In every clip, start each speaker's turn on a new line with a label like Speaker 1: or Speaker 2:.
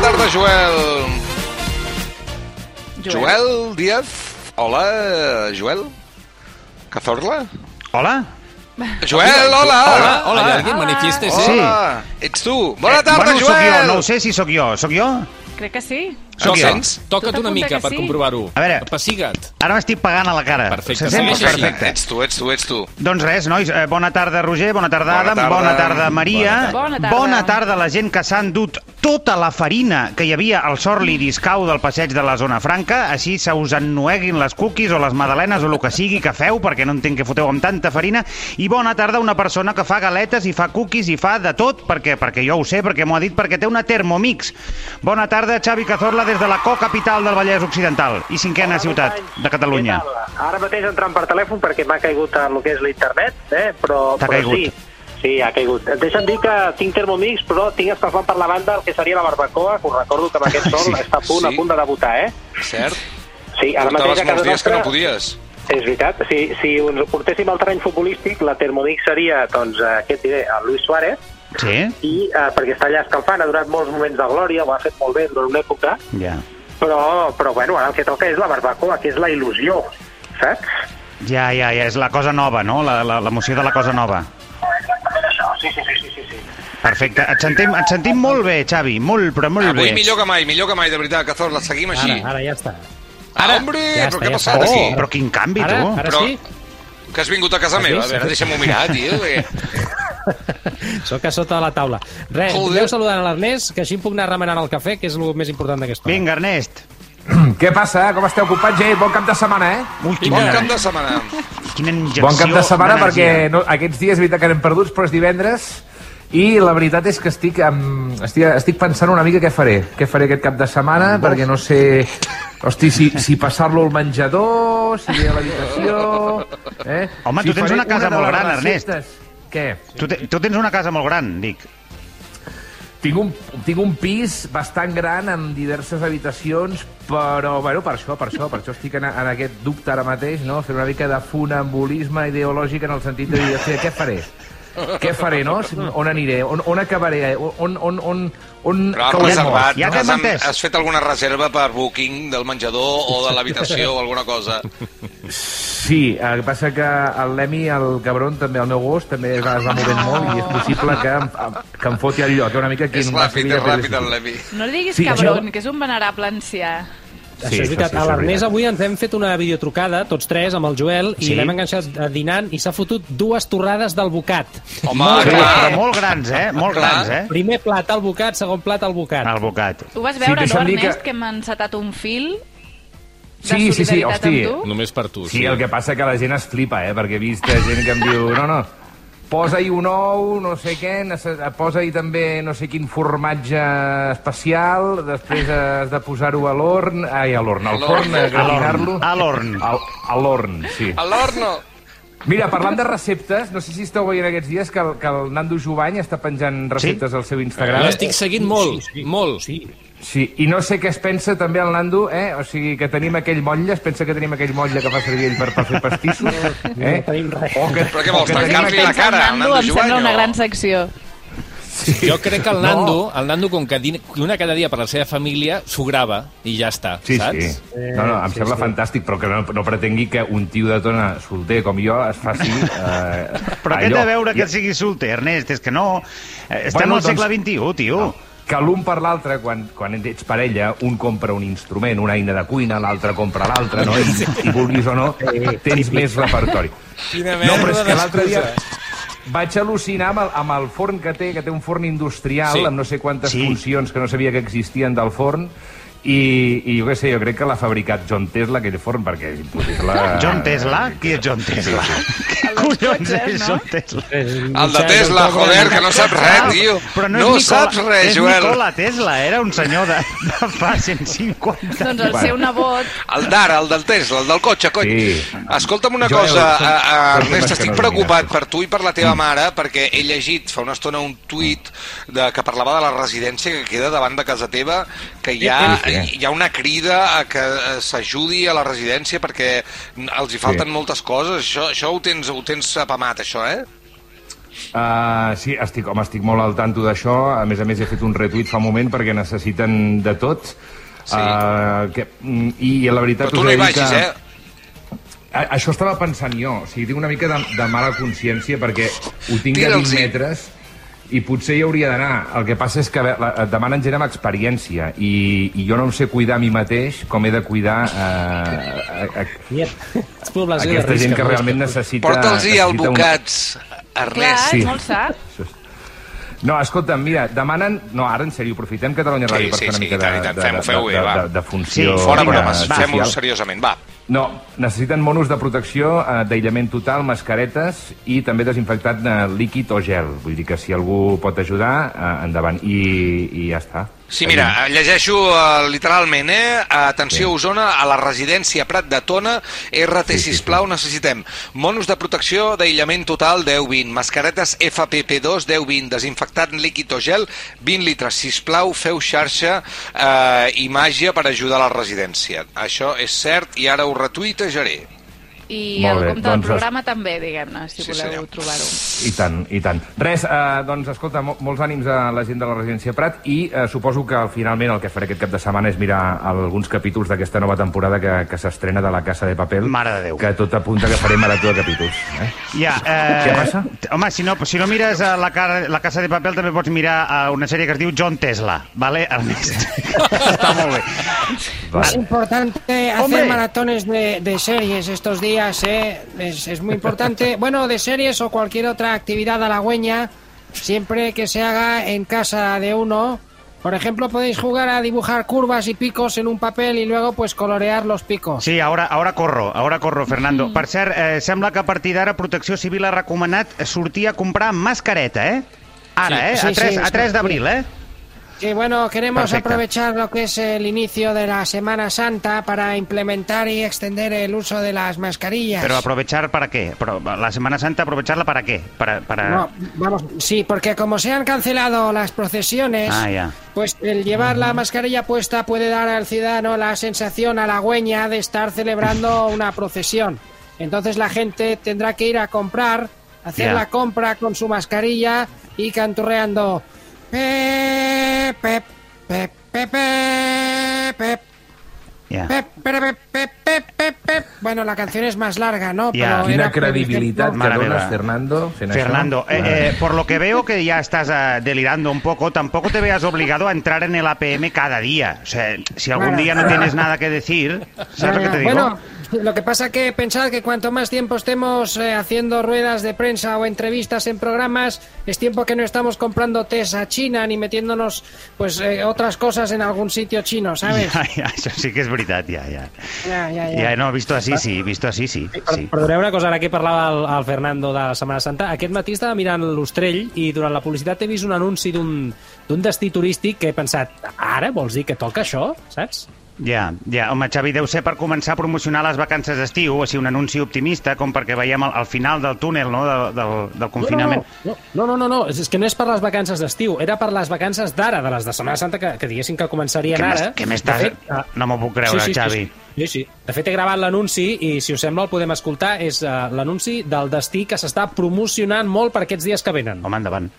Speaker 1: Bona tarda, Joel. Joel Díaz. Hola, Joel. Cazorla?
Speaker 2: Hola?
Speaker 1: Joel, hola.
Speaker 2: Hola, hola.
Speaker 3: Hay alguien, manifiéstese.
Speaker 2: Sí.
Speaker 1: Hola. Ets tu. Bona tarda,
Speaker 2: bueno, sóc
Speaker 1: Joel.
Speaker 2: jo, no ho sé si sóc jo. Sóc jo?
Speaker 4: Crec que sí.
Speaker 1: Em
Speaker 2: jo.
Speaker 1: sents?
Speaker 3: Toca't
Speaker 4: Tu
Speaker 3: una mica
Speaker 4: que
Speaker 3: per
Speaker 4: sí?
Speaker 3: comprovar-ho.
Speaker 2: A veure.
Speaker 3: Pessiga't.
Speaker 2: Ara m'estic pagant a la cara.
Speaker 3: Perfecte,
Speaker 2: Se sent
Speaker 3: així.
Speaker 2: perfecte.
Speaker 1: Ets tu, ets tu, ets tu.
Speaker 2: Doncs res, nois, eh, bona tarda, Roger, bona tarda,
Speaker 1: Bona
Speaker 2: Adam,
Speaker 1: tarda.
Speaker 2: bona tarda, Maria.
Speaker 4: Bona tarda.
Speaker 2: Bona tarda a la gent que s'ha endut tota la farina que hi havia al Sorli Discau del passeig de la Zona Franca, així se us ennueguin les cookies o les madalenes o el que sigui que feu, perquè no entenc que foteu amb tanta farina. I bona tarda a una persona que fa galetes i fa cookies i fa de tot, perquè, perquè jo ho sé, perquè m'ho ha dit, perquè té una Thermomix. Bona tarda, Xavi Cazorla, des de la co-capital del Vallès Occidental i cinquena ciutat de Catalunya.
Speaker 5: Ara mateix entrant per telèfon perquè m'ha caigut el que és l'internet, eh? però, però
Speaker 2: caigut.
Speaker 5: sí. Sí, ha caigut. Deixa'm dir que tinc Thermomix, però tinc escalfant per la banda el que seria la barbacoa, que us recordo que amb aquest sol
Speaker 1: Sí,
Speaker 5: està a punt,
Speaker 1: sí.
Speaker 5: a punt de debutar, eh?
Speaker 1: Cert?
Speaker 5: Sí, ara mateix
Speaker 1: Portaves
Speaker 5: a casa
Speaker 1: dies que
Speaker 5: nostra...
Speaker 1: no podies.
Speaker 5: És veritat. Si, si ens portéssim al terreny futbolístic, la Thermomix seria, doncs, eh, què et diré, el Luis Suárez,
Speaker 2: Sí?
Speaker 5: i eh, perquè està allà escalfant, ha durat molts moments de glòria, ho ha fet molt bé durant una època,
Speaker 2: Ja.
Speaker 5: però, però bueno, ara el que toca és la barbacoa, que és la il·lusió, saps?
Speaker 2: Ja, ja, ja, és la cosa nova, no? La- la- L'emoció de la cosa nova.
Speaker 5: Això, sí, sí, sí, sí, sí. sí.
Speaker 2: Perfecte. Et sentim, et sentim molt bé, Xavi. Molt, però molt
Speaker 1: Avui
Speaker 2: bé.
Speaker 1: millor que mai, millor que mai, de veritat, Cazorla. Seguim així.
Speaker 6: Ara, ara ja està.
Speaker 1: Ah, hombre,
Speaker 6: Ja
Speaker 1: però
Speaker 6: està,
Speaker 1: què ha
Speaker 6: ja
Speaker 1: passat
Speaker 6: està.
Speaker 1: aquí?
Speaker 2: Oh, però quin canvi,
Speaker 6: Ara,
Speaker 2: tu.
Speaker 6: ara
Speaker 1: Però-
Speaker 6: sí?
Speaker 1: Que has vingut a casa meva? A veure, deixa'm-ho mirar, tio.
Speaker 6: Sóc a sota de la taula. Res,
Speaker 1: Joder.
Speaker 6: aneu saludant a l'Ernest, que així em puc anar remenant el cafè, que és el més important d'aquesta hora.
Speaker 2: Vinga, Ernest.
Speaker 7: Què passa? Com esteu, companys? Eh, bon cap de setmana, eh?
Speaker 2: Ui,
Speaker 1: Bon cap de setmana.
Speaker 2: quina injecció
Speaker 7: Bon cap de setmana perquè no, aquests dies és veritat que anem perduts, però és divendres i la veritat és que estic, um, estic, estic pensant una mica què faré. Què faré aquest cap de setmana, perquè no sé... Hosti, si, si passar-lo al menjador, si aniré a l'habitació... Eh?
Speaker 2: Home,
Speaker 7: si
Speaker 2: tu tens una casa
Speaker 7: de
Speaker 2: molt gran, Ernest.
Speaker 7: Què?
Speaker 2: Tu, te, tu tens una casa molt gran, dic.
Speaker 7: Tinc un, tinc un pis bastant gran amb diverses habitacions, però, bueno, per això, per això, per això estic en, en aquest dubte ara mateix, no? Fer una mica de funambulisme ideològic en el sentit de dir, hòstia, què faré? Què faré, no? On aniré? On, on acabaré? On, on, on, on
Speaker 1: Però has reservat,
Speaker 2: ja
Speaker 1: has,
Speaker 2: entès.
Speaker 1: has fet alguna reserva per booking del menjador o de l'habitació o alguna cosa?
Speaker 7: Sí, el que passa que el Lemi, el cabron, també el meu gos, també es va, es va movent molt i és possible que em, que em foti el lloc, una mica aquí
Speaker 1: és ràpid, és ràpid, el. Levi.
Speaker 4: No li diguis
Speaker 7: Sí,
Speaker 4: cabron,
Speaker 7: això-
Speaker 4: que és un venerable ancià.
Speaker 7: Sí,
Speaker 6: això és veritat.
Speaker 7: sí,
Speaker 6: a
Speaker 7: això és
Speaker 6: l'Ernest avui ens hem fet una videotrucada, tots tres, amb el Joel,
Speaker 2: Sí.
Speaker 6: i l'hem enganxat dinant i s'ha fotut dues torrades del bocat.
Speaker 1: Home,
Speaker 2: Molt
Speaker 1: clar.
Speaker 2: grans, però molt grans, eh? Molt
Speaker 1: Clar.
Speaker 2: grans, eh?
Speaker 6: Primer plat al bocat, segon plat al bocat.
Speaker 2: El bocat.
Speaker 4: Ho vas
Speaker 7: Sí,
Speaker 4: veure, no,
Speaker 7: deixa'm dir
Speaker 4: Ernest,
Speaker 7: que-
Speaker 4: que, hem encetat un fil
Speaker 7: Sí, sí, sí, hosti.
Speaker 4: amb tu?
Speaker 3: Només per tu,
Speaker 7: Sí, el que passa que la gent es flipa, eh? Perquè he vist gent que em diu... No, no, posa-hi un ou, no sé què, posa-hi també no sé quin formatge especial, després has de posar-ho a l'orn, ai, a l'orn, al forn, a gratinar-lo.
Speaker 2: A l'orn.
Speaker 7: Al- A l'orn, sí.
Speaker 1: A l'horno.
Speaker 7: Mira, parlant de receptes, no sé si esteu veient aquests dies que el, que el Nando Jovany està penjant receptes al seu Instagram.
Speaker 3: L'estic seguint molt, molt.
Speaker 6: Sí.
Speaker 7: Sí, i no sé què es pensa també el Nando, eh? O sigui, que tenim aquell motlle, es pensa que tenim aquell motlle que fa servir ell per, per fer pastissos, eh?
Speaker 6: No tenim res.
Speaker 7: O que,
Speaker 1: Però què vols, tancar-li la cara al
Speaker 4: Nando,
Speaker 1: Nando
Speaker 4: em sembla una gran secció.
Speaker 3: Jo crec que el Nando, el Nando com que una cada dia per la seva família, s'ho grava i ja està,
Speaker 7: Sí,
Speaker 3: saps?
Speaker 7: sí. No, no, em
Speaker 6: sí,
Speaker 7: sembla
Speaker 6: sí.
Speaker 7: fantàstic, però que no, no pretengui que un tio de tona solter com jo es faci... Eh,
Speaker 2: Però què té a veure que
Speaker 7: I-
Speaker 2: sigui solter, Ernest? És que no... Estem
Speaker 7: Bueno,
Speaker 2: al segle
Speaker 7: doncs-
Speaker 2: XXI, tio.
Speaker 7: Que l'un per l'altre, quan, quan ets parella, un compra un instrument, una eina de cuina, l'altre compra l'altre, no? I, I vulguis o no, tens més repertori.
Speaker 3: Quina
Speaker 7: No, però és que l'altre dia vaig al·lucinar amb el, amb el forn que té, que té un forn industrial,
Speaker 3: Sí.
Speaker 7: amb no sé quantes
Speaker 2: Sí.
Speaker 7: funcions que no sabia que existien del forn, i, i jo què sé, jo crec que l'ha fabricat John Tesla, aquell forn, perquè és impossible...
Speaker 2: John Tesla? Qui és John Tesla? Què collons és
Speaker 4: no?
Speaker 2: John Tesla?
Speaker 1: El de Tesla, joder, que no saps res, tio.
Speaker 2: Però no,
Speaker 1: No
Speaker 2: és Nicola,
Speaker 1: saps res,
Speaker 2: és
Speaker 1: Joel.
Speaker 2: Nikola Tesla, era un senyor de, de fa 150
Speaker 4: Doncs el seu nebot...
Speaker 1: El d'ara, el del Tesla, el del cotxe, cony.
Speaker 7: Sí.
Speaker 1: Escolta'm una
Speaker 7: Joel,
Speaker 1: cosa, a, a,
Speaker 7: són
Speaker 1: Ernest, estic preocupat per tu i per la teva mare, perquè he llegit fa una estona un tuit de, que parlava de la residència que queda davant de casa teva, que hi ha,
Speaker 7: Sí, sí.
Speaker 1: Hi ha una crida a que eh, s'ajudi a la residència perquè els hi falten moltes coses. Això, això ho, tens, ho tens apamat, això, eh?
Speaker 7: Uh, sí, estic, home, estic molt al tanto d'això. A més a més, he fet un retuit fa un moment perquè necessiten de tot.
Speaker 1: Sí.
Speaker 7: Uh, que, mm, I la veritat...
Speaker 1: Però tu no hi vagis,
Speaker 7: que...
Speaker 1: eh?
Speaker 7: A, això estava pensant jo. O sigui, tinc una mica de, de mala consciència perquè ho tinc a
Speaker 1: Tira'ls-hi.
Speaker 7: 20 metres i potser hi hauria d'anar. El que passa és que a la, et demanen gent amb experiència i, i jo no em sé cuidar a mi mateix com he de cuidar eh, a, a,
Speaker 6: població de
Speaker 7: aquesta gent que realment necessita...
Speaker 1: Porta'ls-hi albocats,
Speaker 4: Clar,
Speaker 1: Ernest.
Speaker 7: Sí.
Speaker 4: és molt sa.
Speaker 7: No, escolta'm, mira, demanen... No, ara, en sèrio, aprofitem Catalunya
Speaker 1: Sí,
Speaker 7: Ràdio per
Speaker 1: sí,
Speaker 7: fer una
Speaker 1: sí,
Speaker 7: mica de, de,
Speaker 1: Fem-ho,
Speaker 7: de,
Speaker 1: bé,
Speaker 7: de, de, de funció...
Speaker 2: Sí,
Speaker 1: Fora bromes,
Speaker 2: va.
Speaker 1: fem-ho seriosament, va.
Speaker 7: No, necessiten monos de protecció, eh, d'aïllament total, mascaretes i també desinfectat eh, líquid o gel. Vull dir que si algú pot ajudar, eh, endavant. I, I ja està.
Speaker 1: Sí, mira, llegeixo uh, literalment, eh? Atenció,
Speaker 7: Sí.
Speaker 1: Osona, a la residència Prat de Tona, RT,
Speaker 7: Sí, sí,
Speaker 1: sisplau, necessitem monos de protecció d'aïllament total 10-20, mascaretes FPP2 10-20, desinfectant líquid o gel 20 litres, sisplau, feu xarxa eh, i màgia per ajudar a la residència. Això és cert i ara ho retuitejaré.
Speaker 4: I
Speaker 7: Molt
Speaker 4: el
Speaker 7: bé,
Speaker 4: compte
Speaker 7: doncs
Speaker 4: del
Speaker 7: es-
Speaker 4: programa també, diguem-ne, si
Speaker 1: Sí,
Speaker 4: voleu trobar-ho.
Speaker 7: I tant, i tant. Res, eh, doncs escolta, mo molts ànims a la gent de la residència Prat i eh, suposo que finalment el que faré aquest cap de setmana és mirar alguns capítols d'aquesta nova temporada que, que s'estrena de la Casa de Papel.
Speaker 2: Mare de Déu.
Speaker 7: Que tot apunta que faré marató de capítols. Eh?
Speaker 2: Ja, eh,
Speaker 7: Què passa?
Speaker 2: Home, si no, si no mires a la, cara, la Casa de Papel, també pots mirar a una sèrie que es diu John Tesla, ¿vale? Ernest? Està molt bé.
Speaker 6: Es importante hacer
Speaker 2: Hombre.
Speaker 6: maratones de, de series estos días, ¿eh? Es, es muy importante. Bueno, de series o cualquier otra actividad halagüeña, siempre que se haga en casa de uno. Por ejemplo, podéis jugar a dibujar curvas y picos en un papel y luego pues colorear los picos.
Speaker 2: Sí, ahora, ahora corro, ahora corro, Fernando. Per cert, eh, sembla que a partir d'ara Protecció Civil ha recomanat sortir a comprar mascareta, eh? Ara, eh?
Speaker 6: Sí,
Speaker 2: a 3,
Speaker 6: sí,
Speaker 2: a 3
Speaker 6: sí.
Speaker 2: d'abril, eh?
Speaker 6: Sí, bueno, queremos
Speaker 2: Perfecto.
Speaker 6: aprovechar lo que es el inicio de la Semana Santa para implementar y extender el uso de las mascarillas.
Speaker 2: Pero aprovechar para qué? La Semana Santa, aprovecharla para qué? Para, para...
Speaker 6: No, vamos, sí, porque como se han cancelado las procesiones,
Speaker 2: Ah, ya.
Speaker 6: pues el llevar la mascarilla puesta puede dar al ciudadano la sensación halagüeña de estar celebrando una procesión. Entonces la gente tendrá que ir a comprar, hacer la compra con su mascarilla y canturreando. Bueno, la canción es más larga, ¿no? Pero.
Speaker 7: Fernando,
Speaker 2: eh, eh, por lo que veo que ya estás eh, delirando un poco, tampoco te veas obligado a entrar en el APM cada día. O sea, si algún día no tienes nada que decir, ¿sabes lo que te digo?
Speaker 6: Bueno, lo que pasa que pensad que cuanto más tiempo estemos eh, haciendo ruedas de prensa o entrevistas en programas, es tiempo que no estamos comprando test a China ni metiéndonos pues eh, otras cosas en algún sitio chino, ¿sabes?
Speaker 2: Ja, ja, això sí que és veritat, ja, ja.
Speaker 6: Ya, ya, ya.
Speaker 2: Ja, no, visto así sí, visto así sí.
Speaker 6: Per,
Speaker 2: sí.
Speaker 6: Perdoneu una cosa, ara que parlava el, el Fernando de la Setmana Santa. Aquest matí estava mirant l'Ostrell i durant la publicitat he vist un anunci d'un d'un destí turístic que he pensat, ara vols dir que toca això, saps?
Speaker 2: Ja, ja. Home, Xavi, deu ser per començar a promocionar les vacances d'estiu, o sigui, un anunci optimista, com perquè veiem al, al final del túnel, no?, del, del, del confinament.
Speaker 6: No, no, no, no, no, és que no és per les vacances d'estiu, era per les vacances d'ara, de les de Setmana Santa, que, que diguéssim que començarien
Speaker 2: Què m'es-
Speaker 6: ara.
Speaker 2: què m'estàs-
Speaker 6: fet, ah,
Speaker 2: No m'ho puc creure,
Speaker 6: sí, sí,
Speaker 2: Xavi.
Speaker 6: Sí, sí, sí. De fet, he gravat l'anunci i, si us sembla, el podem escoltar. És uh, l'anunci del destí que s'està promocionant molt per aquests dies que venen.
Speaker 2: Home, endavant.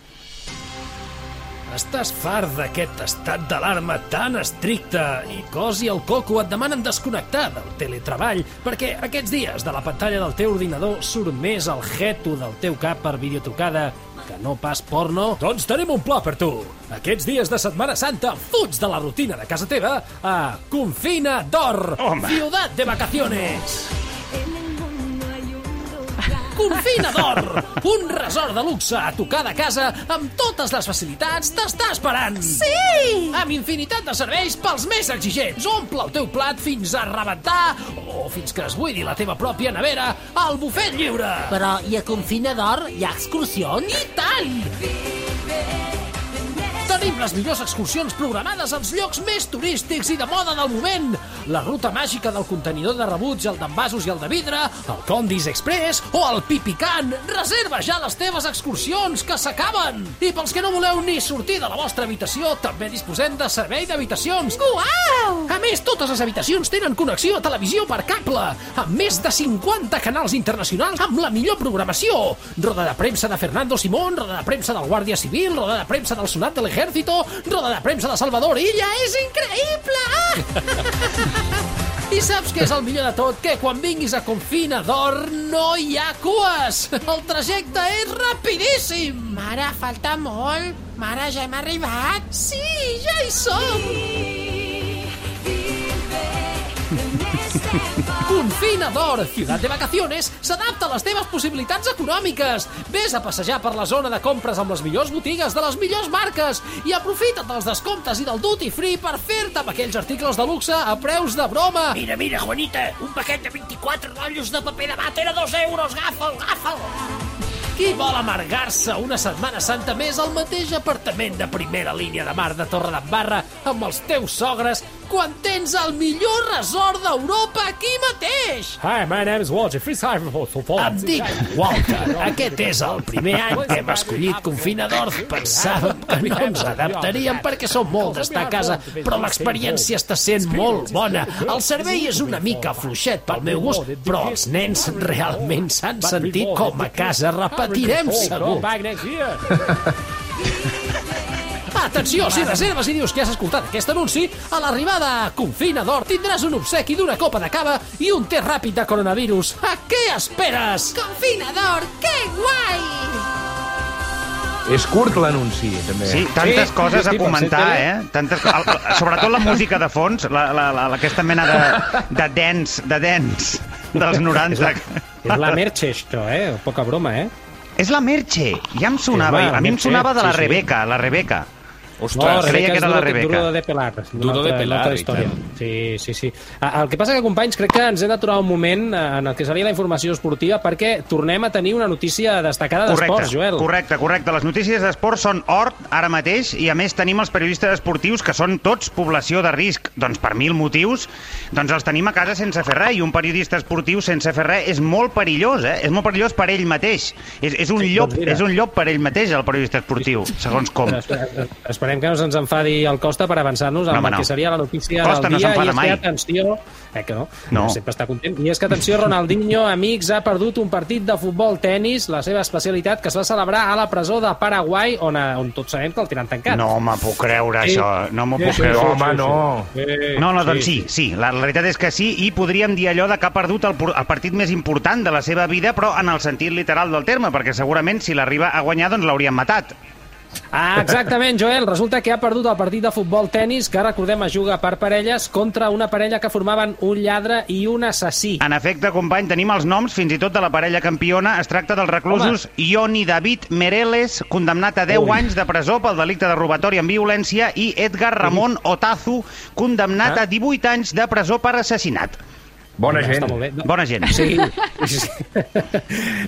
Speaker 3: Estàs fart d'aquest estat d'alarma tan estricte i cos i el coco et demanen desconnectar del teletreball perquè aquests dies de la pantalla del teu ordinador surt més el jeto del teu cap per videotrucada que no pas porno? Doncs tenim un pla per tu. Aquests dies de Setmana Santa futs de la rutina de casa teva a Confina d'Or, ciutat de vacaciones. Confina d'Or, un resort de luxe a tocar de casa amb totes les facilitats t'està esperant. Sí! Amb infinitat de serveis pels més exigents. Omple el teu plat fins a rebentar o fins que es buidi la teva pròpia nevera al bufet lliure.
Speaker 8: Però i a Confina d'Or hi ha excursions?
Speaker 3: I tant! Tenim les millors excursions programades als llocs més turístics i de moda del moment. La ruta màgica del contenidor de rebuig, el d'envasos i el de vidre, el Condis Express o el Pipicant. Reserva ja les teves excursions, que s'acaben! I pels que no voleu ni sortir de la vostra habitació, també disposem de servei d'habitacions.
Speaker 8: Uau!
Speaker 3: A més, totes les habitacions tenen connexió a televisió per cable, amb més de 50 canals internacionals amb la millor programació. Roda de premsa de Fernando Simón, roda de premsa del Guàrdia Civil, roda de premsa del Sonat de l'Ejército, roda de premsa de Salvador Illa. És increïble! I saps què és el millor de tot? Que quan vinguis a Confina d'Or no hi ha cues! El trajecte és rapidíssim!
Speaker 8: Mare, falta molt. Mare, ja hem arribat.
Speaker 3: Sí, ja hi som! Confina d'Or, ciutat de vacaciones, s'adapta a les teves possibilitats econòmiques. Ves a passejar per la zona de compres amb les millors botigues de les millors marques i aprofita't dels descomptes i del duty free per fer-te amb aquells articles de luxe a preus de broma.
Speaker 9: Mira, mira, Juanita, un paquet de 24 rotllos de paper de vàter a 2 euros. Agafa'l, agafa'l.
Speaker 3: Qui vol amargar-se una Setmana Santa més al mateix apartament de primera línia de mar de Torredembarra amb els teus sogres quan tens el millor resort d'Europa aquí mateix?
Speaker 10: Hi, my name is Walter. Free time for football.
Speaker 3: Em dic Walter. Aquest és el primer any que hem escollit Confinador. Pensàvem que no ens adaptaríem perquè som molt d'estar a casa, però l'experiència està sent molt bona. El servei és una mica fluixet pel meu gust, però els nens realment s'han sentit com a casa. Repetirem segur. Atenció, si reserves i dius que has escoltat aquest anunci, a l'arribada a Confina d'Or tindràs un obsequi d'una copa de cava i un té ràpid de coronavirus. A què esperes?
Speaker 8: Confinador, que guai!
Speaker 7: És curt l'anunci, també.
Speaker 2: Sí, tantes
Speaker 10: Sí,
Speaker 2: coses
Speaker 10: sí,
Speaker 2: a comentar,
Speaker 10: ser
Speaker 2: eh? Tantes, el, sobretot la música de fons, la, la, la, aquesta mena de, de dance, de dance dels 90.
Speaker 10: És la Merche, això, eh? Poca broma, eh?
Speaker 2: És la Merche, ja em sonava,
Speaker 10: És la
Speaker 2: a mi em sonava de la
Speaker 10: sí, sí.
Speaker 2: Rebeca, la Rebeca.
Speaker 1: Ostres,
Speaker 2: creia que era la Rebeca.
Speaker 10: Duro de pelar.
Speaker 1: Duro de pelar,
Speaker 10: història. Sí, sí, sí. Ah, El que passa que, companys, crec que ens hem d'aturar un moment eh, en el que seria la informació esportiva perquè tornem a tenir una notícia destacada d'esports, Joel.
Speaker 2: correcte, correcte. Les notícies d'esport són hort ara mateix i a més tenim els periodistes esportius que són tots població de risc. Doncs per mil motius, doncs els tenim a casa sense fer res i un periodista esportiu sense fer res és molt perillós, eh? És molt perillós per ell mateix. És, és, un,
Speaker 10: Sí,
Speaker 2: llop,
Speaker 10: doncs
Speaker 2: és un llop per ell mateix, el periodista esportiu, segons com.
Speaker 10: Però espe- Esperem que no se'ns enfadi el Costa per avançar-nos
Speaker 2: No,
Speaker 10: amb
Speaker 2: home,
Speaker 10: el que
Speaker 2: no.
Speaker 10: seria la notícia
Speaker 2: Costa
Speaker 10: del
Speaker 2: no
Speaker 10: dia.
Speaker 2: s'enfada
Speaker 10: I és
Speaker 2: mai.
Speaker 10: que, atenció, eh que no,
Speaker 2: No.
Speaker 10: sempre està content. I és que, atenció, Ronaldinho, amics, ha perdut un partit de futbol tennis, la seva especialitat, que es va celebrar a la presó de Paraguai, on, eh, on tots sabem que el tenen tancat.
Speaker 2: No me puc creure,
Speaker 10: Sí.
Speaker 2: això. No m'ho
Speaker 10: Sí,
Speaker 2: puc
Speaker 10: sí,
Speaker 2: creure.
Speaker 10: sí,
Speaker 7: Home,
Speaker 10: sí, sí.
Speaker 7: no.
Speaker 10: Sí,
Speaker 2: No, no, doncs sí, sí. La, la veritat és que sí, i podríem dir allò de que ha perdut el, el partit més important de la seva vida, però en el sentit literal del terme, perquè segurament si l'arriba a guanyar, doncs l'haurien matat.
Speaker 10: Ah, exactament, Joel. Resulta que ha perdut el partit de futbol tennis, que recordem es juga per parelles, contra una parella que formaven un lladre i un assassí.
Speaker 2: En efecte, company, tenim els noms fins i tot de la parella campiona. Es tracta dels reclusos Ioni David Mereles, condemnat a 10
Speaker 10: Ui.
Speaker 2: anys de presó pel delicte de robatori amb violència, i Edgar Ramon Otazu, condemnat
Speaker 10: Ah.
Speaker 2: a 18 anys de presó per assassinat.
Speaker 7: Bona
Speaker 10: Ja
Speaker 7: gent.
Speaker 10: Bé.
Speaker 2: Bona gent.
Speaker 10: Sí. sí.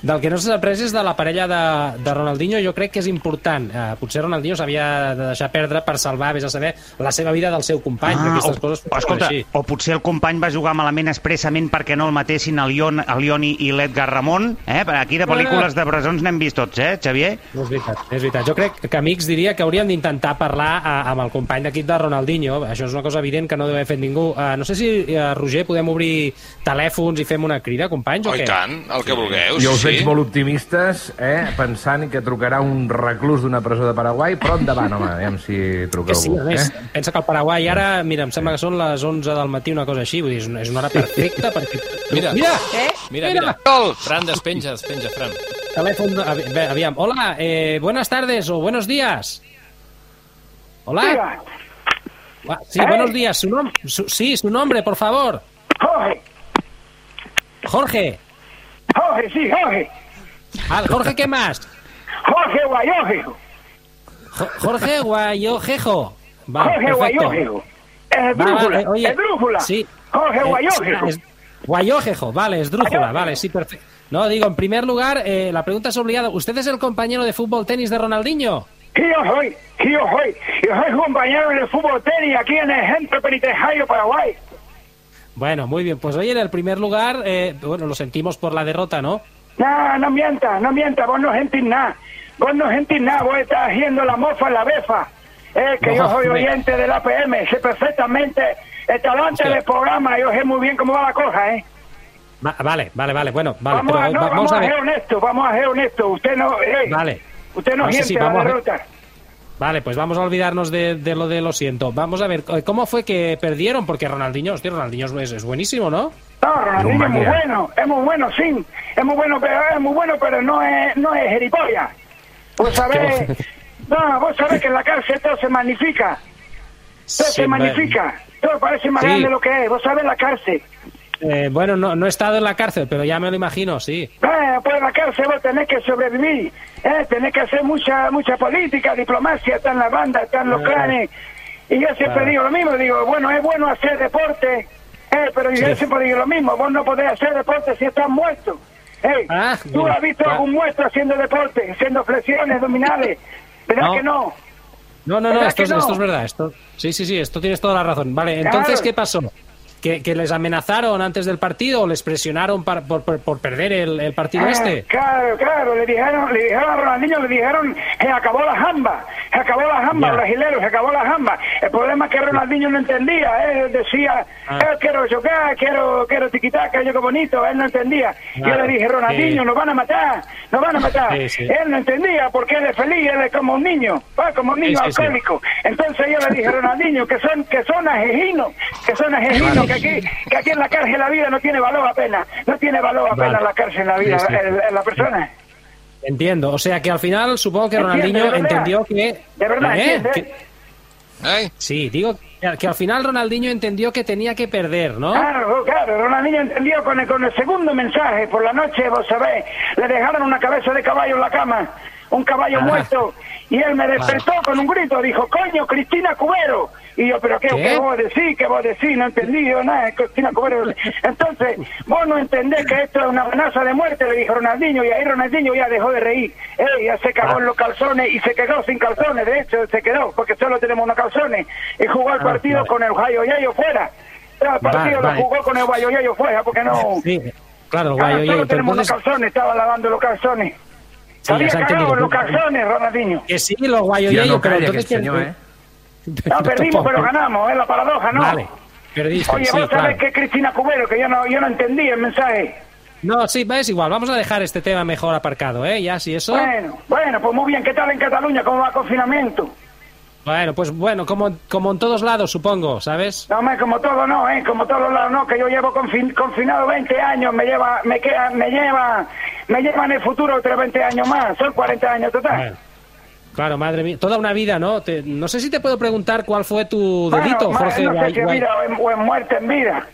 Speaker 10: Del que no s'ha après és de la parella de, de Ronaldinho, jo crec que és important. Uh, potser Ronaldinho s'havia de deixar perdre per salvar, vés a saber, la seva vida del seu company. Ah, aquestes
Speaker 2: o,
Speaker 10: coses
Speaker 2: o, escolta,
Speaker 10: així.
Speaker 2: o potser el company va jugar malament expressament perquè no el matessin el, Ion, el Ioni i l'Edgar Ramon. Eh? Aquí de pel·lícules de presons n'hem vist tots, eh, Xavier?
Speaker 10: No és veritat, és veritat. Jo crec que amics diria que hauríem d'intentar parlar a, amb el company d'equip de Ronaldinho. Això és una cosa evident que no deu haver fet ningú. Uh, no sé si, uh, Roger, podem obrir telèfons i fem una crida, companys,
Speaker 1: Oh,
Speaker 10: o què?
Speaker 1: tant, el que vulgueu.
Speaker 7: Jo us
Speaker 1: sí.
Speaker 7: veig molt optimistes, eh, pensant que trucarà un reclús d'una presó de Paraguai, però endavant, home, aviam si truca
Speaker 10: Que sí, a
Speaker 7: algú.
Speaker 10: més,
Speaker 7: Eh?
Speaker 10: pensa que el Paraguai ara, mira, em sembla que són les 11 del matí, una cosa així, vull dir, és una, hora perfecta perquè...
Speaker 11: Mira.
Speaker 10: mira,
Speaker 4: Eh?
Speaker 11: Mira,
Speaker 10: Mira.
Speaker 11: mira. Fran, despenja, despenja, Fran.
Speaker 10: teléfono, avi- ve- aviam, hola, eh, buenas tardes o buenos días. Hola. Ah, Sí, buenos días, su nom su- sí, su nombre, por favor.
Speaker 5: Jorge,
Speaker 10: Jorge.
Speaker 5: Jorge, sí, Jorge.
Speaker 10: Ah, Jorge, ¿qué más?
Speaker 5: Jorge Guayoje.
Speaker 10: Jo- Jorge Guayojejo.
Speaker 5: Jorge
Speaker 10: perfecto.
Speaker 5: Guayoje. Es drújula,
Speaker 10: oye,
Speaker 5: es drújula.
Speaker 10: Sí.
Speaker 5: Jorge
Speaker 10: Eh,
Speaker 5: Guayoje.
Speaker 10: sí, es- Guayojejo, vale, es drújula,
Speaker 5: Guayojejo.
Speaker 10: vale, sí, perfecto. No, digo, en primer lugar, eh, la pregunta es obligada. ¿Usted es el compañero de fútbol tenis de Ronaldinho?
Speaker 11: yo soy, yo soy, yo soy compañero del fútbol tenis aquí en el centro penitenciario Paraguay.
Speaker 10: Bueno, muy bien. Pues hoy en el primer lugar, eh, bueno, lo sentimos por la derrota, ¿no?
Speaker 11: No, no mientas, no mientas, vos no sentís nada. Vos no sentís nada, vos estás haciendo la mofa en la befa. Es que
Speaker 10: No,
Speaker 11: yo soy oyente del APM, sé perfectamente el talante del programa, yo sé muy bien cómo va la cosa, ¿eh?
Speaker 10: Va- vale, vale, vale. Bueno, vale,
Speaker 11: vamos,
Speaker 10: pero
Speaker 11: a, no,
Speaker 10: va-
Speaker 11: vamos,
Speaker 10: vamos
Speaker 11: a
Speaker 10: a
Speaker 11: ser
Speaker 10: ver.
Speaker 11: honestos, vamos a ser honestos. Usted no, eh,
Speaker 10: Vale.
Speaker 11: usted no
Speaker 10: No,
Speaker 11: siente
Speaker 10: sí,
Speaker 11: la
Speaker 10: ver.
Speaker 11: derrota.
Speaker 10: Vale, pues vamos a olvidarnos de, de lo de lo siento. Vamos a ver, eh, ¿cómo fue que perdieron? Porque Ronaldinho, hostia, Ronaldinho es, es buenísimo, ¿no?
Speaker 11: No, Ronaldinho es muy bueno, es muy bueno, sí. Es muy bueno, pero es muy bueno, pero no es, no es jeripollas. Vos sabés, no, vos sabés que en la cárcel todo se magnifica. Todo
Speaker 10: Sí,
Speaker 11: se magnifica. Todo parece más
Speaker 10: Sí.
Speaker 11: grande de lo que es. Vos sabés la cárcel.
Speaker 10: Eh, bueno, no, no he estado en la cárcel, pero ya me lo imagino, sí.
Speaker 11: Eh, pues en la cárcel vos tenés que sobrevivir. Eh, tenés que hacer mucha mucha política, diplomacia, están las bandas, están los
Speaker 10: Eh.
Speaker 11: clanes. Y yo siempre
Speaker 10: Claro.
Speaker 11: digo lo mismo, digo, bueno, es bueno hacer deporte, eh, pero yo
Speaker 10: Sí.
Speaker 11: siempre digo lo mismo, vos no podés hacer deporte si estás muerto.
Speaker 10: Ah,
Speaker 11: ¿Tú
Speaker 10: mira,
Speaker 11: has visto
Speaker 10: claro.
Speaker 11: algún muerto haciendo deporte, haciendo flexiones abdominales? ¿Verdad
Speaker 10: No.
Speaker 11: que no?
Speaker 10: No, no, no,
Speaker 11: ¿Verdad
Speaker 10: esto, es,
Speaker 11: no?
Speaker 10: esto es verdad. Esto, sí, sí, sí, esto tienes toda la razón. Vale, entonces,
Speaker 11: Claro.
Speaker 10: ¿qué pasó? ¿Que, que les amenazaron antes del partido o les presionaron para- por, por- por perder el, el partido
Speaker 11: Ah,
Speaker 10: este?
Speaker 11: Claro, claro, le dijeron, le dijeron a Ronaldinho, le dijeron, se acabó la jamba, se acabó la jamba,
Speaker 10: Ya.
Speaker 11: brasileño, se acabó la jamba. El problema es que Ronaldinho no entendía, él decía,
Speaker 10: Ah.
Speaker 11: eh, quiero chocar, quiero, quiero tiquitaca, yo qué bonito, él no entendía.
Speaker 10: Claro,
Speaker 11: Yo le dije, Ronaldinho,
Speaker 10: sí.
Speaker 11: nos van a matar, nos van a matar.
Speaker 10: Sí, sí.
Speaker 11: Él no entendía porque él es feliz, él es como un niño, como un niño alcohólico. Entonces yo le dije, Ronaldinho, que son, que son asesinos, que son asesinos, que aquí, que aquí en la cárcel la vida no tiene valor apenas, no tiene valor apenas
Speaker 10: Vale.
Speaker 11: la cárcel la vida,
Speaker 10: Sí, sí.
Speaker 11: el- el- la persona.
Speaker 10: Entiendo. O sea que al final supongo que Ronaldinho entendió que.
Speaker 11: De verdad,
Speaker 10: ¿Eh? Que- Sí, digo que, que al final Ronaldinho entendió que tenía que perder, ¿no?
Speaker 11: Claro, claro, Ronaldinho entendió con el, con el segundo mensaje, por la noche, vos sabés, le dejaron una cabeza de caballo en la cama, un caballo
Speaker 10: Ah.
Speaker 11: muerto, y él me despertó con un grito, dijo, coño, Cristina Cubero. Y yo, pero ¿qué,
Speaker 10: ¿Qué?
Speaker 11: ¿qué vos decís? ¿Qué vos decís? No entendí yo nada, Cristina Cubero. Entonces, vos no entendés que esto es una amenaza de muerte, le dijo Ronaldinho, y ahí Ronaldinho ya dejó de reír. Él ya se cagó
Speaker 10: Ah.
Speaker 11: en los calzones y se quedó sin calzones, de hecho, se quedó, porque solo tenemos unos calzones, y jugó el
Speaker 10: Ah,
Speaker 11: partido
Speaker 10: vale.
Speaker 11: con el Jayo Yayo fuera. El partido
Speaker 10: vale.
Speaker 11: lo jugó con el Guayo Yayo fuera, porque no...
Speaker 10: Sí, claro,
Speaker 11: Ah, solo tenemos unos calzones, estaba lavando los calzones.
Speaker 10: Sí,
Speaker 11: Había cagado los calzones, Ronaldinho.
Speaker 10: que sí, lo guayo
Speaker 7: Ya
Speaker 10: yo,
Speaker 7: no
Speaker 10: pero entonces
Speaker 7: aquest senyor, eh?
Speaker 11: No, perdimos, pero ganamos, es la paradoja, ¿no?
Speaker 10: Vale, perdiste,
Speaker 11: Oye,
Speaker 10: sí,
Speaker 11: vos sabés
Speaker 10: claro.
Speaker 11: que Cristina Cubero, que yo no, yo no entendí el mensaje.
Speaker 10: No, sí, va, es igual. Vamos a dejar este tema mejor aparcado, ¿eh? Ya, si eso.
Speaker 11: Bueno, bueno, pues muy bien, ¿qué tal en Cataluña? ¿Cómo va el confinamiento?
Speaker 10: Bueno, pues bueno, como, como en todos lados, supongo, ¿sabes?
Speaker 11: No, me, como todo no, ¿eh? Como todos lados no, que yo llevo confin- confinado 20 años, me lleva, me queda, me lleva, me lleva en el futuro otros 20 años más, son 40 años total.
Speaker 10: Bueno, claro, madre mía. Toda una vida, ¿no? Te- no sé si te puedo preguntar cuál fue tu
Speaker 11: Bueno,
Speaker 10: delito,
Speaker 11: ma-
Speaker 10: Jorge.
Speaker 11: no sé si en
Speaker 10: Guay-
Speaker 11: vida o en, o en muerte en vida.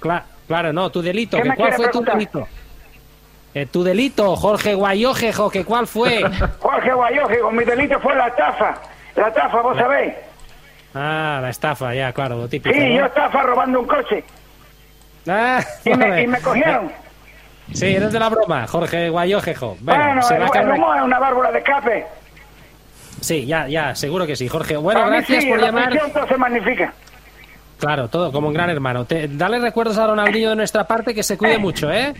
Speaker 10: Cla- claro, no, tu delito.
Speaker 11: ¿Qué
Speaker 10: que ¿Cuál fue tu delito? Eh, tu delito, Jorge Guayojejo, que ¿cuál fue?
Speaker 11: Jorge Guayoje, con mi delito fue la estafa. La estafa, vos sabéis.
Speaker 10: ah, la estafa, ya, claro, lo típico.
Speaker 11: Sí,
Speaker 10: ¿no?
Speaker 11: yo estafa robando un coche.
Speaker 10: Ah,
Speaker 11: Y me, y me cogieron.
Speaker 10: Sí, eres de la broma, Jorge Guayojejo. Bueno,
Speaker 11: Bueno,
Speaker 10: se
Speaker 11: el,
Speaker 10: va a
Speaker 11: el
Speaker 10: acabar-
Speaker 11: humo es una válvula de escape.
Speaker 10: Sí, ya, ya, seguro que sí, Jorge. Bueno,
Speaker 11: Para
Speaker 10: gracias
Speaker 11: sí,
Speaker 10: por llamar.
Speaker 11: todo se magnifica.
Speaker 10: Claro, todo como un gran hermano. Te- dale recuerdos a Ronaldinho de nuestra parte que se cuide mucho, ¿eh?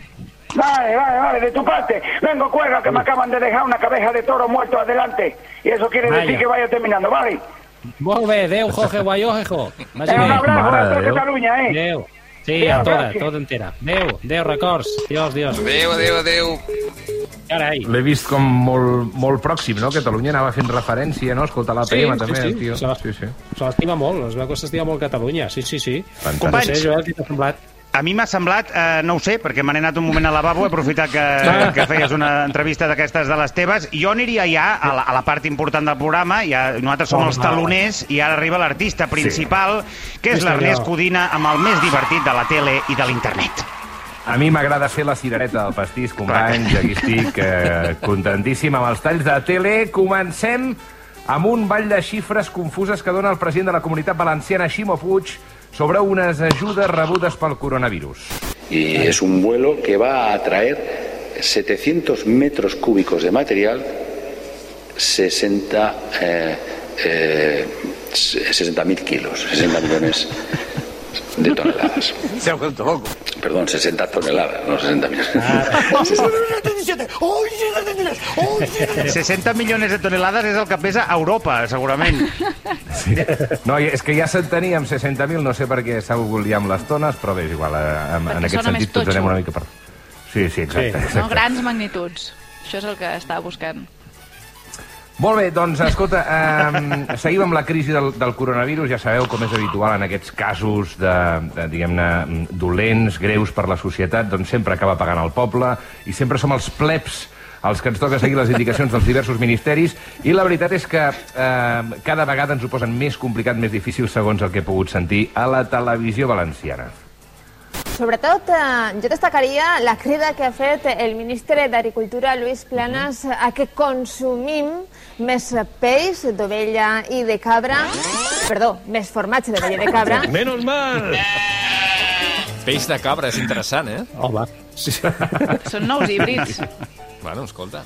Speaker 11: Vale, vale, vale, de tu parte. Vengo, cuelga, que me acaban de dejar una cabeza de toro muerto adelante. Y eso quiere
Speaker 10: Vaya.
Speaker 11: decir que vaya terminando, ¿vale?
Speaker 10: Molt bé, Déu, Jorge Guayojejo.
Speaker 11: Eh, un abrazo
Speaker 7: Mare
Speaker 11: a
Speaker 7: de
Speaker 11: toda
Speaker 7: Déu.
Speaker 11: Catalunya, eh?
Speaker 10: Déu. Sí, a toda,
Speaker 11: gràcies.
Speaker 10: tota entera. Déu, Déu, records. Dios, Dios.
Speaker 1: Adéu, adéu, adéu.
Speaker 10: Carai.
Speaker 7: L'he vist com molt, molt pròxim, no? Catalunya anava fent referència, no? Escoltar la PM
Speaker 10: Sí,
Speaker 7: també,
Speaker 10: sí, sí.
Speaker 7: el tio.
Speaker 10: Se la-
Speaker 7: Sí, sí.
Speaker 10: Se l'estima molt, es veu que s'estima molt Catalunya. Sí, sí, sí.
Speaker 7: Fantàstic.
Speaker 10: No
Speaker 2: Companys.
Speaker 10: sé, Joel, què t'ha semblat?
Speaker 2: A mi m'ha semblat, eh, no ho sé, perquè me n'he anat un moment al lavabo, he aprofitat que, que feies una entrevista d'aquestes de les teves. Jo aniria ja a la, a la part important del programa, ja, nosaltres som
Speaker 10: Oh,
Speaker 2: els taloners, i ara arriba l'artista principal, que és
Speaker 10: Sí,
Speaker 2: l'Ernest. Codina, amb el més divertit de la tele i de l'internet.
Speaker 7: A mi m'agrada fer la cirereta del pastís, companys. Aquí estic eh, contentíssim amb els talls de tele. Comencem amb un ball de xifres confuses que dona el president de la Comunitat Valenciana, Ximo Puig, sobre unes ajudes rebudes pel coronavirus.
Speaker 12: Y es un vuelo que va a atraer 700 metros cúbicos de material 60 eh, eh, 60.000 kilos, 60 millones de toneladas.
Speaker 13: Se ha vuelto loco.
Speaker 12: Perdón, 60 toneladas, no 60 millones.
Speaker 2: 60 milions de tonelades és el que pesa Europa, segurament.
Speaker 7: Sí. No, és que ja se'n teníem 60.000, no sé per què s'ha volgut liar amb les tones, però bé, és igual, eh, en,
Speaker 4: Perquè
Speaker 7: en aquest sentit tots anem una mica per... Sí, sí, exacte.
Speaker 4: No,
Speaker 7: exacte.
Speaker 4: grans magnituds. Això és el que estava buscant.
Speaker 7: Molt bé, doncs, escolta, eh, seguim amb la crisi del, del coronavirus. Ja sabeu com és habitual en aquests casos de, de diguem-ne, dolents, greus per la societat, doncs sempre acaba pagant el poble i sempre som els plebs els que ens toca seguir les indicacions dels diversos ministeris i la veritat és que eh, cada vegada ens ho posen més complicat, més difícil, segons el que he pogut sentir a la televisió valenciana.
Speaker 14: Sobretot, eh, jo destacaria la crida que ha fet el ministre d'Agricultura, Lluís Planas, a que consumim més peix d'ovella i de cabra, perdó, més formatge d'ovella i de cabra,
Speaker 15: Menos mal! Peix de cabra, és interessant, eh?
Speaker 10: Home.
Speaker 15: Sí.
Speaker 4: Són nous híbrids.
Speaker 15: Bueno, escolta.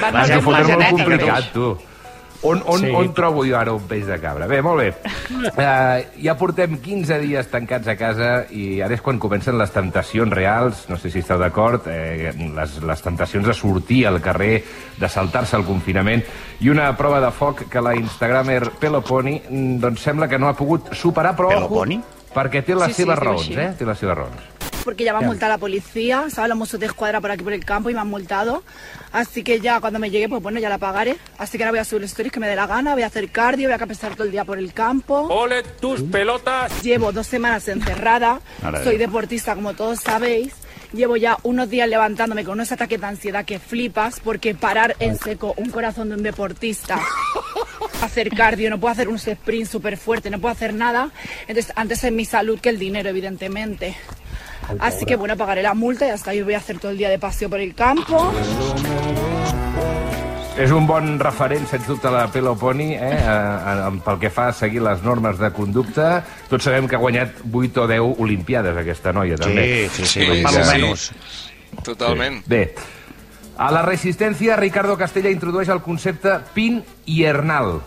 Speaker 4: Van
Speaker 7: Va,
Speaker 4: als
Speaker 7: ja
Speaker 4: la
Speaker 7: fotre molt complicat, tu. On, on,
Speaker 10: Sí.
Speaker 7: sí. on trobo jo ara un peix de cabra? Bé, molt bé. Uh, ja portem 15 dies tancats a casa i ara és quan comencen les tentacions reals, no sé si esteu d'acord, eh, les, les tentacions de sortir al carrer, de saltar-se el confinament, i una prova de foc que la instagramer Peloponi mm, doncs sembla que no ha pogut superar, però
Speaker 2: Peloponi?
Speaker 7: perquè té les
Speaker 16: Sí, sí,
Speaker 7: seves
Speaker 16: es diu
Speaker 7: raons,
Speaker 16: així.
Speaker 7: eh? Té les seves raons.
Speaker 16: Porque ya va a multar a la policía, ¿sabes? Los mozos de escuadra por aquí por el campo y me han multado. Así que ya cuando me llegue, pues bueno, ya la pagaré. Así que ahora voy a subir stories que me dé la gana, voy a hacer cardio, voy a capesar todo el día por el campo.
Speaker 15: ¡Ole tus pelotas!
Speaker 16: Llevo dos semanas encerrada, soy deportista como todos sabéis. Llevo ya unos días levantándome con unos ataques de ansiedad que flipas porque parar en seco un corazón de un deportista, hacer cardio, no puedo hacer un sprint súper fuerte, no puedo hacer nada. Entonces, antes es mi salud que el dinero, evidentemente. Así que bueno, pagaré la multa y hasta ahí voy a hacer todo el día de paseo por el campo.
Speaker 7: És un bon referent, sens dubte, la Peloponi, eh, eh, eh, pel que fa a seguir les normes de conducta. Tots sabem que ha guanyat 8 o 10 olimpiades, aquesta noia, també.
Speaker 2: sí, sí,
Speaker 7: Vull dir
Speaker 2: per
Speaker 7: que-
Speaker 2: almenys.
Speaker 1: Totalment.
Speaker 7: Sí. Bé, a la Resistència, Ricardo Castella introdueix el concepte pin hiernal.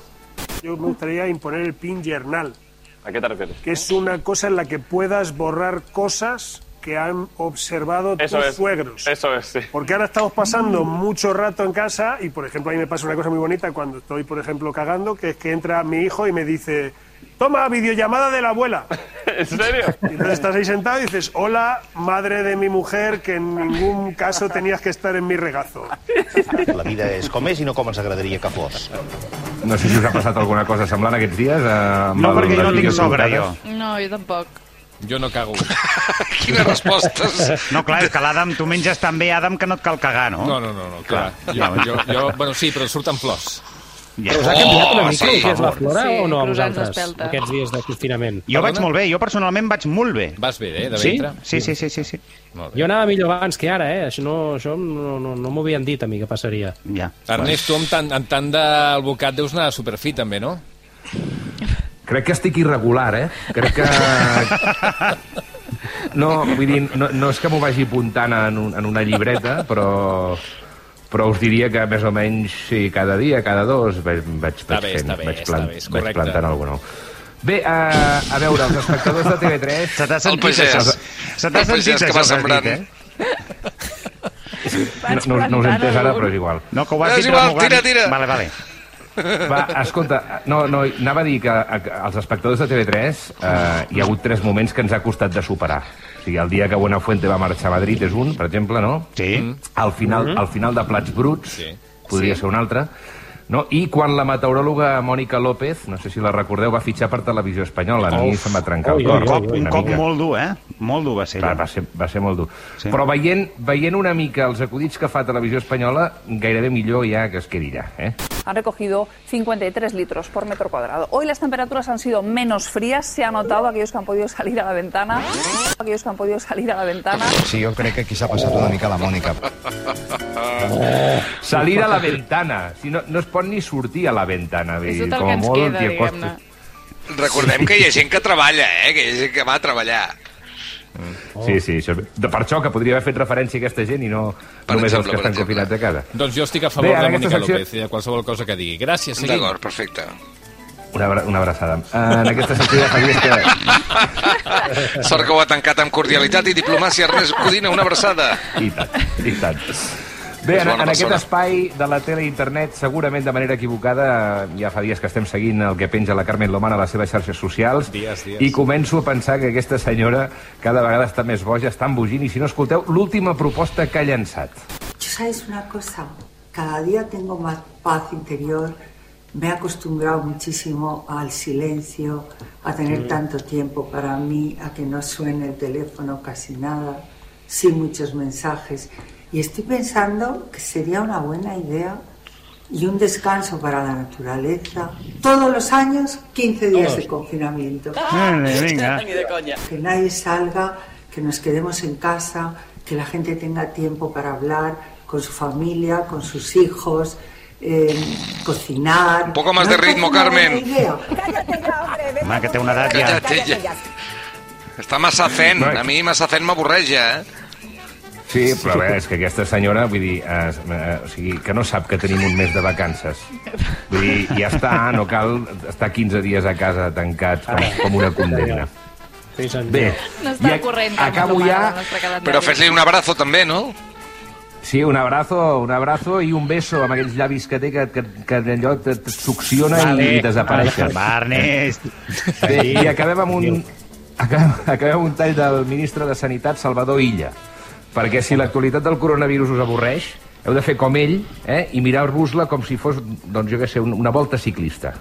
Speaker 17: Yo me gustaría imponer el pin yernal,
Speaker 18: ¿A qué te refieres?
Speaker 17: que es una cosa en la que puedas borrar cosas que han observado
Speaker 18: Eso
Speaker 17: tus
Speaker 18: es.
Speaker 17: suegros.
Speaker 18: Eso es, sí.
Speaker 17: Porque ahora estamos pasando mucho rato en casa y, por ejemplo, a mí me pasa una cosa muy bonita cuando estoy, por ejemplo, cagando, que es que entra mi hijo y me dice, toma, videollamada de la abuela.
Speaker 18: ¿En serio?
Speaker 17: Y entonces estás ahí sentado y dices, hola, madre de mi mujer, que en ningún caso tenías que estar en mi regazo.
Speaker 19: La vida és com és i no com ens agradaria que fos.
Speaker 7: No sé si us ha passat alguna cosa semblant aquests dies. Eh,
Speaker 2: No, perquè jo no tinc sogra, jo.
Speaker 4: No, jo tampoc.
Speaker 15: Jo no cago.
Speaker 1: Quines respostes.
Speaker 2: No, clar, és que l'Adam, tu menges tan bé, Adam, que no et cal cagar, no?
Speaker 15: No, no, no, no clar. Jo,
Speaker 2: Ja,
Speaker 15: jo, jo, bueno, sí, però surten flors.
Speaker 10: Però us ha canviat una
Speaker 1: Oh,
Speaker 10: mica
Speaker 1: sí,
Speaker 10: el que és la flora
Speaker 4: Sí,
Speaker 10: o no a vosaltres, aquests dies de confinament?
Speaker 2: Jo vaig molt bé, jo personalment vaig molt bé.
Speaker 15: Vas bé, eh, de
Speaker 2: Sí?
Speaker 15: ventre?
Speaker 2: Sí, sí, sí, sí, sí.
Speaker 15: Molt bé.
Speaker 10: Jo anava millor abans que ara, eh? Això no, això no, no, no m'ho havien dit a mi que passaria.
Speaker 2: Ja.
Speaker 15: Ernest, tu amb tant, amb tant d'alvocat deus anar superfit, també, no?
Speaker 7: Crec que estic irregular, eh? Crec que... No, vull dir, no, no és que m'ho vagi apuntant en, un, en una llibreta, però però us diria que més o menys sí, cada dia, cada dos vaig, vaig, vaig
Speaker 15: bé,
Speaker 7: fent,
Speaker 15: bé,
Speaker 7: vaig,
Speaker 15: està bé,
Speaker 7: vaig plantant algú nou. Bé, a, a veure, els espectadors de TV3...
Speaker 2: Se t'ha
Speaker 1: El
Speaker 2: sentit,
Speaker 1: pagès.
Speaker 2: això. Se t'ha sentit,
Speaker 1: que
Speaker 2: això
Speaker 1: va
Speaker 2: que has
Speaker 1: sembrant.
Speaker 2: dit, eh?
Speaker 7: No, no, no us he entès ara, però és igual.
Speaker 2: No, que ho has dit
Speaker 1: igual, tira, tira.
Speaker 2: Vale, vale.
Speaker 7: Va, escolta, no, no, anava a dir que a- als espectadors de TV3 eh, hi ha hagut tres moments que ens ha costat de superar. O sigui, el dia que Buenafuente va marxar a Madrid és un, per exemple, no?
Speaker 2: Sí.
Speaker 7: Al final, al final de Plats Bruts,
Speaker 15: Sí.
Speaker 7: podria ser un altre. No? I quan la meteoròloga Mònica López, no sé si la recordeu, va fitxar per Televisió Espanyola, a mi
Speaker 2: Uf.
Speaker 7: se'm va trencar el
Speaker 2: un
Speaker 7: cor.
Speaker 2: cop, un cop
Speaker 7: mica.
Speaker 2: molt dur, eh? Molt dur va ser.
Speaker 7: Clar, va ser, va ser molt dur.
Speaker 2: Sí.
Speaker 7: Sí. Però veient, veient una mica els acudits que fa Televisió Espanyola, gairebé millor ja que es quedi allà. Eh?
Speaker 20: Han recogido 53 litros por metro cuadrado. Hoy las temperaturas han sido menos frías. Se ha notado aquellos que han podido salir a la ventana. Aquellos que han podido salir a la ventana.
Speaker 19: Sí, jo crec que aquí s'ha passat una mica la Mònica.
Speaker 7: Salir a la ventana. Si no, no es pot ni sortir a la ventana. vull
Speaker 4: És
Speaker 7: dir,
Speaker 4: tot el
Speaker 7: com
Speaker 4: que
Speaker 7: a
Speaker 4: ens
Speaker 7: molt
Speaker 4: queda.
Speaker 1: Recordem que hi ha gent que treballa, eh? Que hi ha gent que va a treballar.
Speaker 7: Sí, sí, això, de per això que podria haver fet referència a aquesta gent i no
Speaker 1: Per
Speaker 7: només
Speaker 1: exemple,
Speaker 7: que
Speaker 1: per
Speaker 7: estan
Speaker 1: exemple.
Speaker 7: confinats a casa.
Speaker 15: Doncs jo estic a favor
Speaker 7: Bé,
Speaker 15: de Mònica
Speaker 7: secció-
Speaker 15: López i de qualsevol cosa que digui. Gràcies, seguim.
Speaker 1: D'acord, perfecte.
Speaker 7: Una, abra- una abraçada. Uh, en aquesta secció ja fa dies que...
Speaker 1: Sort que ho ha tancat amb cordialitat i diplomàcia. Ernest Codina, una abraçada.
Speaker 7: I tant, i tant. Bé, en, en aquest espai de la tele i internet, segurament de manera equivocada, ja fa dies que estem seguint el que penja la Carmen Lomana a les seves xarxes socials,
Speaker 15: Dies, dies.
Speaker 7: i començo a pensar que aquesta senyora cada vegada està més boja, està embogint, i si no escolteu, l'última proposta que ha llançat.
Speaker 13: Yo sabes una cosa, cada día tengo más paz interior, me he acostumbrado muchísimo al silencio, a tener tanto tiempo para mí, a que no suene el teléfono casi nada, sin muchos mensajes. Y estoy pensando que sería una buena idea y un descanso para la naturaleza. Todos los años, 15 días de confinamiento.
Speaker 2: Vale, venga.
Speaker 13: Que nadie salga, que nos quedemos en casa, que la gente tenga tiempo para hablar con su familia, con sus hijos, eh, cocinar. Un
Speaker 1: poco más de ritmo, Carmen.
Speaker 2: Home, que té una edat ja.
Speaker 1: Calla't, ella. Està massa zen.
Speaker 7: No,
Speaker 1: A mi massa zen m'avorreja, eh?
Speaker 7: Sí, però bé, és que aquesta senyora, vull dir, eh, eh, o sigui, que no sap que tenim un mes de vacances. Vull dir, ja està, no cal estar 15 dies a casa tancats com, com una condemna.
Speaker 10: Sí.
Speaker 7: Bé,
Speaker 4: No està corrent,
Speaker 7: acabo ja...
Speaker 1: Però fes-li un abrazo també, no?
Speaker 7: Sí, un abrazo, un abrazo i un beso amb aquells llavis que té que, que, que allò et, succiona
Speaker 2: Vale,
Speaker 7: i desapareixen.
Speaker 2: va, Ernest.
Speaker 7: Bé, I acabem amb un, acabem, acabem amb un tall del ministre de Sanitat, Salvador Illa. Perquè si l'actualitat del coronavirus us avorreix, heu de fer com ell eh, i mirar-vos-la com si fos, doncs jo què sé, un- una volta ciclista.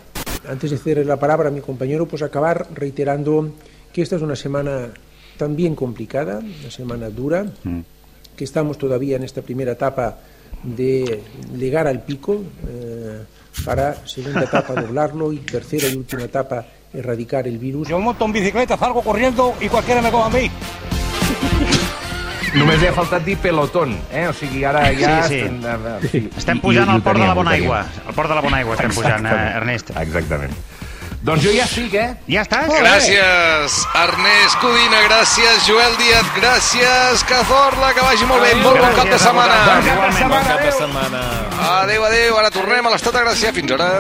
Speaker 21: Antes de ceder la palabra a mi compañero, pues acabar reiterando que esta es una semana también complicada, una semana dura, que estamos todavía en esta primera etapa de llegar al pico, eh, para segunda etapa doblarlo y tercera y última etapa erradicar el virus.
Speaker 22: Yo monto en bicicleta, salgo corriendo y cualquiera me coja a mí.
Speaker 7: Només li ha faltat dir pelotón, eh? O sigui, ara ja...
Speaker 2: Sí, sí.
Speaker 7: Estem, eh, sí.
Speaker 2: Estem pujant
Speaker 7: i
Speaker 2: al port de la Bona. Aigua. Al port de la Bona Aigua estem pujant, eh,
Speaker 7: Exactament.
Speaker 2: Ernest.
Speaker 7: Exactament. Doncs jo ja estic, eh?
Speaker 2: Ja estàs?
Speaker 1: Gràcies, Ernest Codina, gràcies, Joel Díaz, gràcies, Cazorla, que vagi molt bé,
Speaker 2: Adéu,
Speaker 1: molt bon cap de setmana.
Speaker 15: Bon cap de setmana.
Speaker 1: Adéu, adéu, ara tornem a l'estat de Gràcia, fins ara.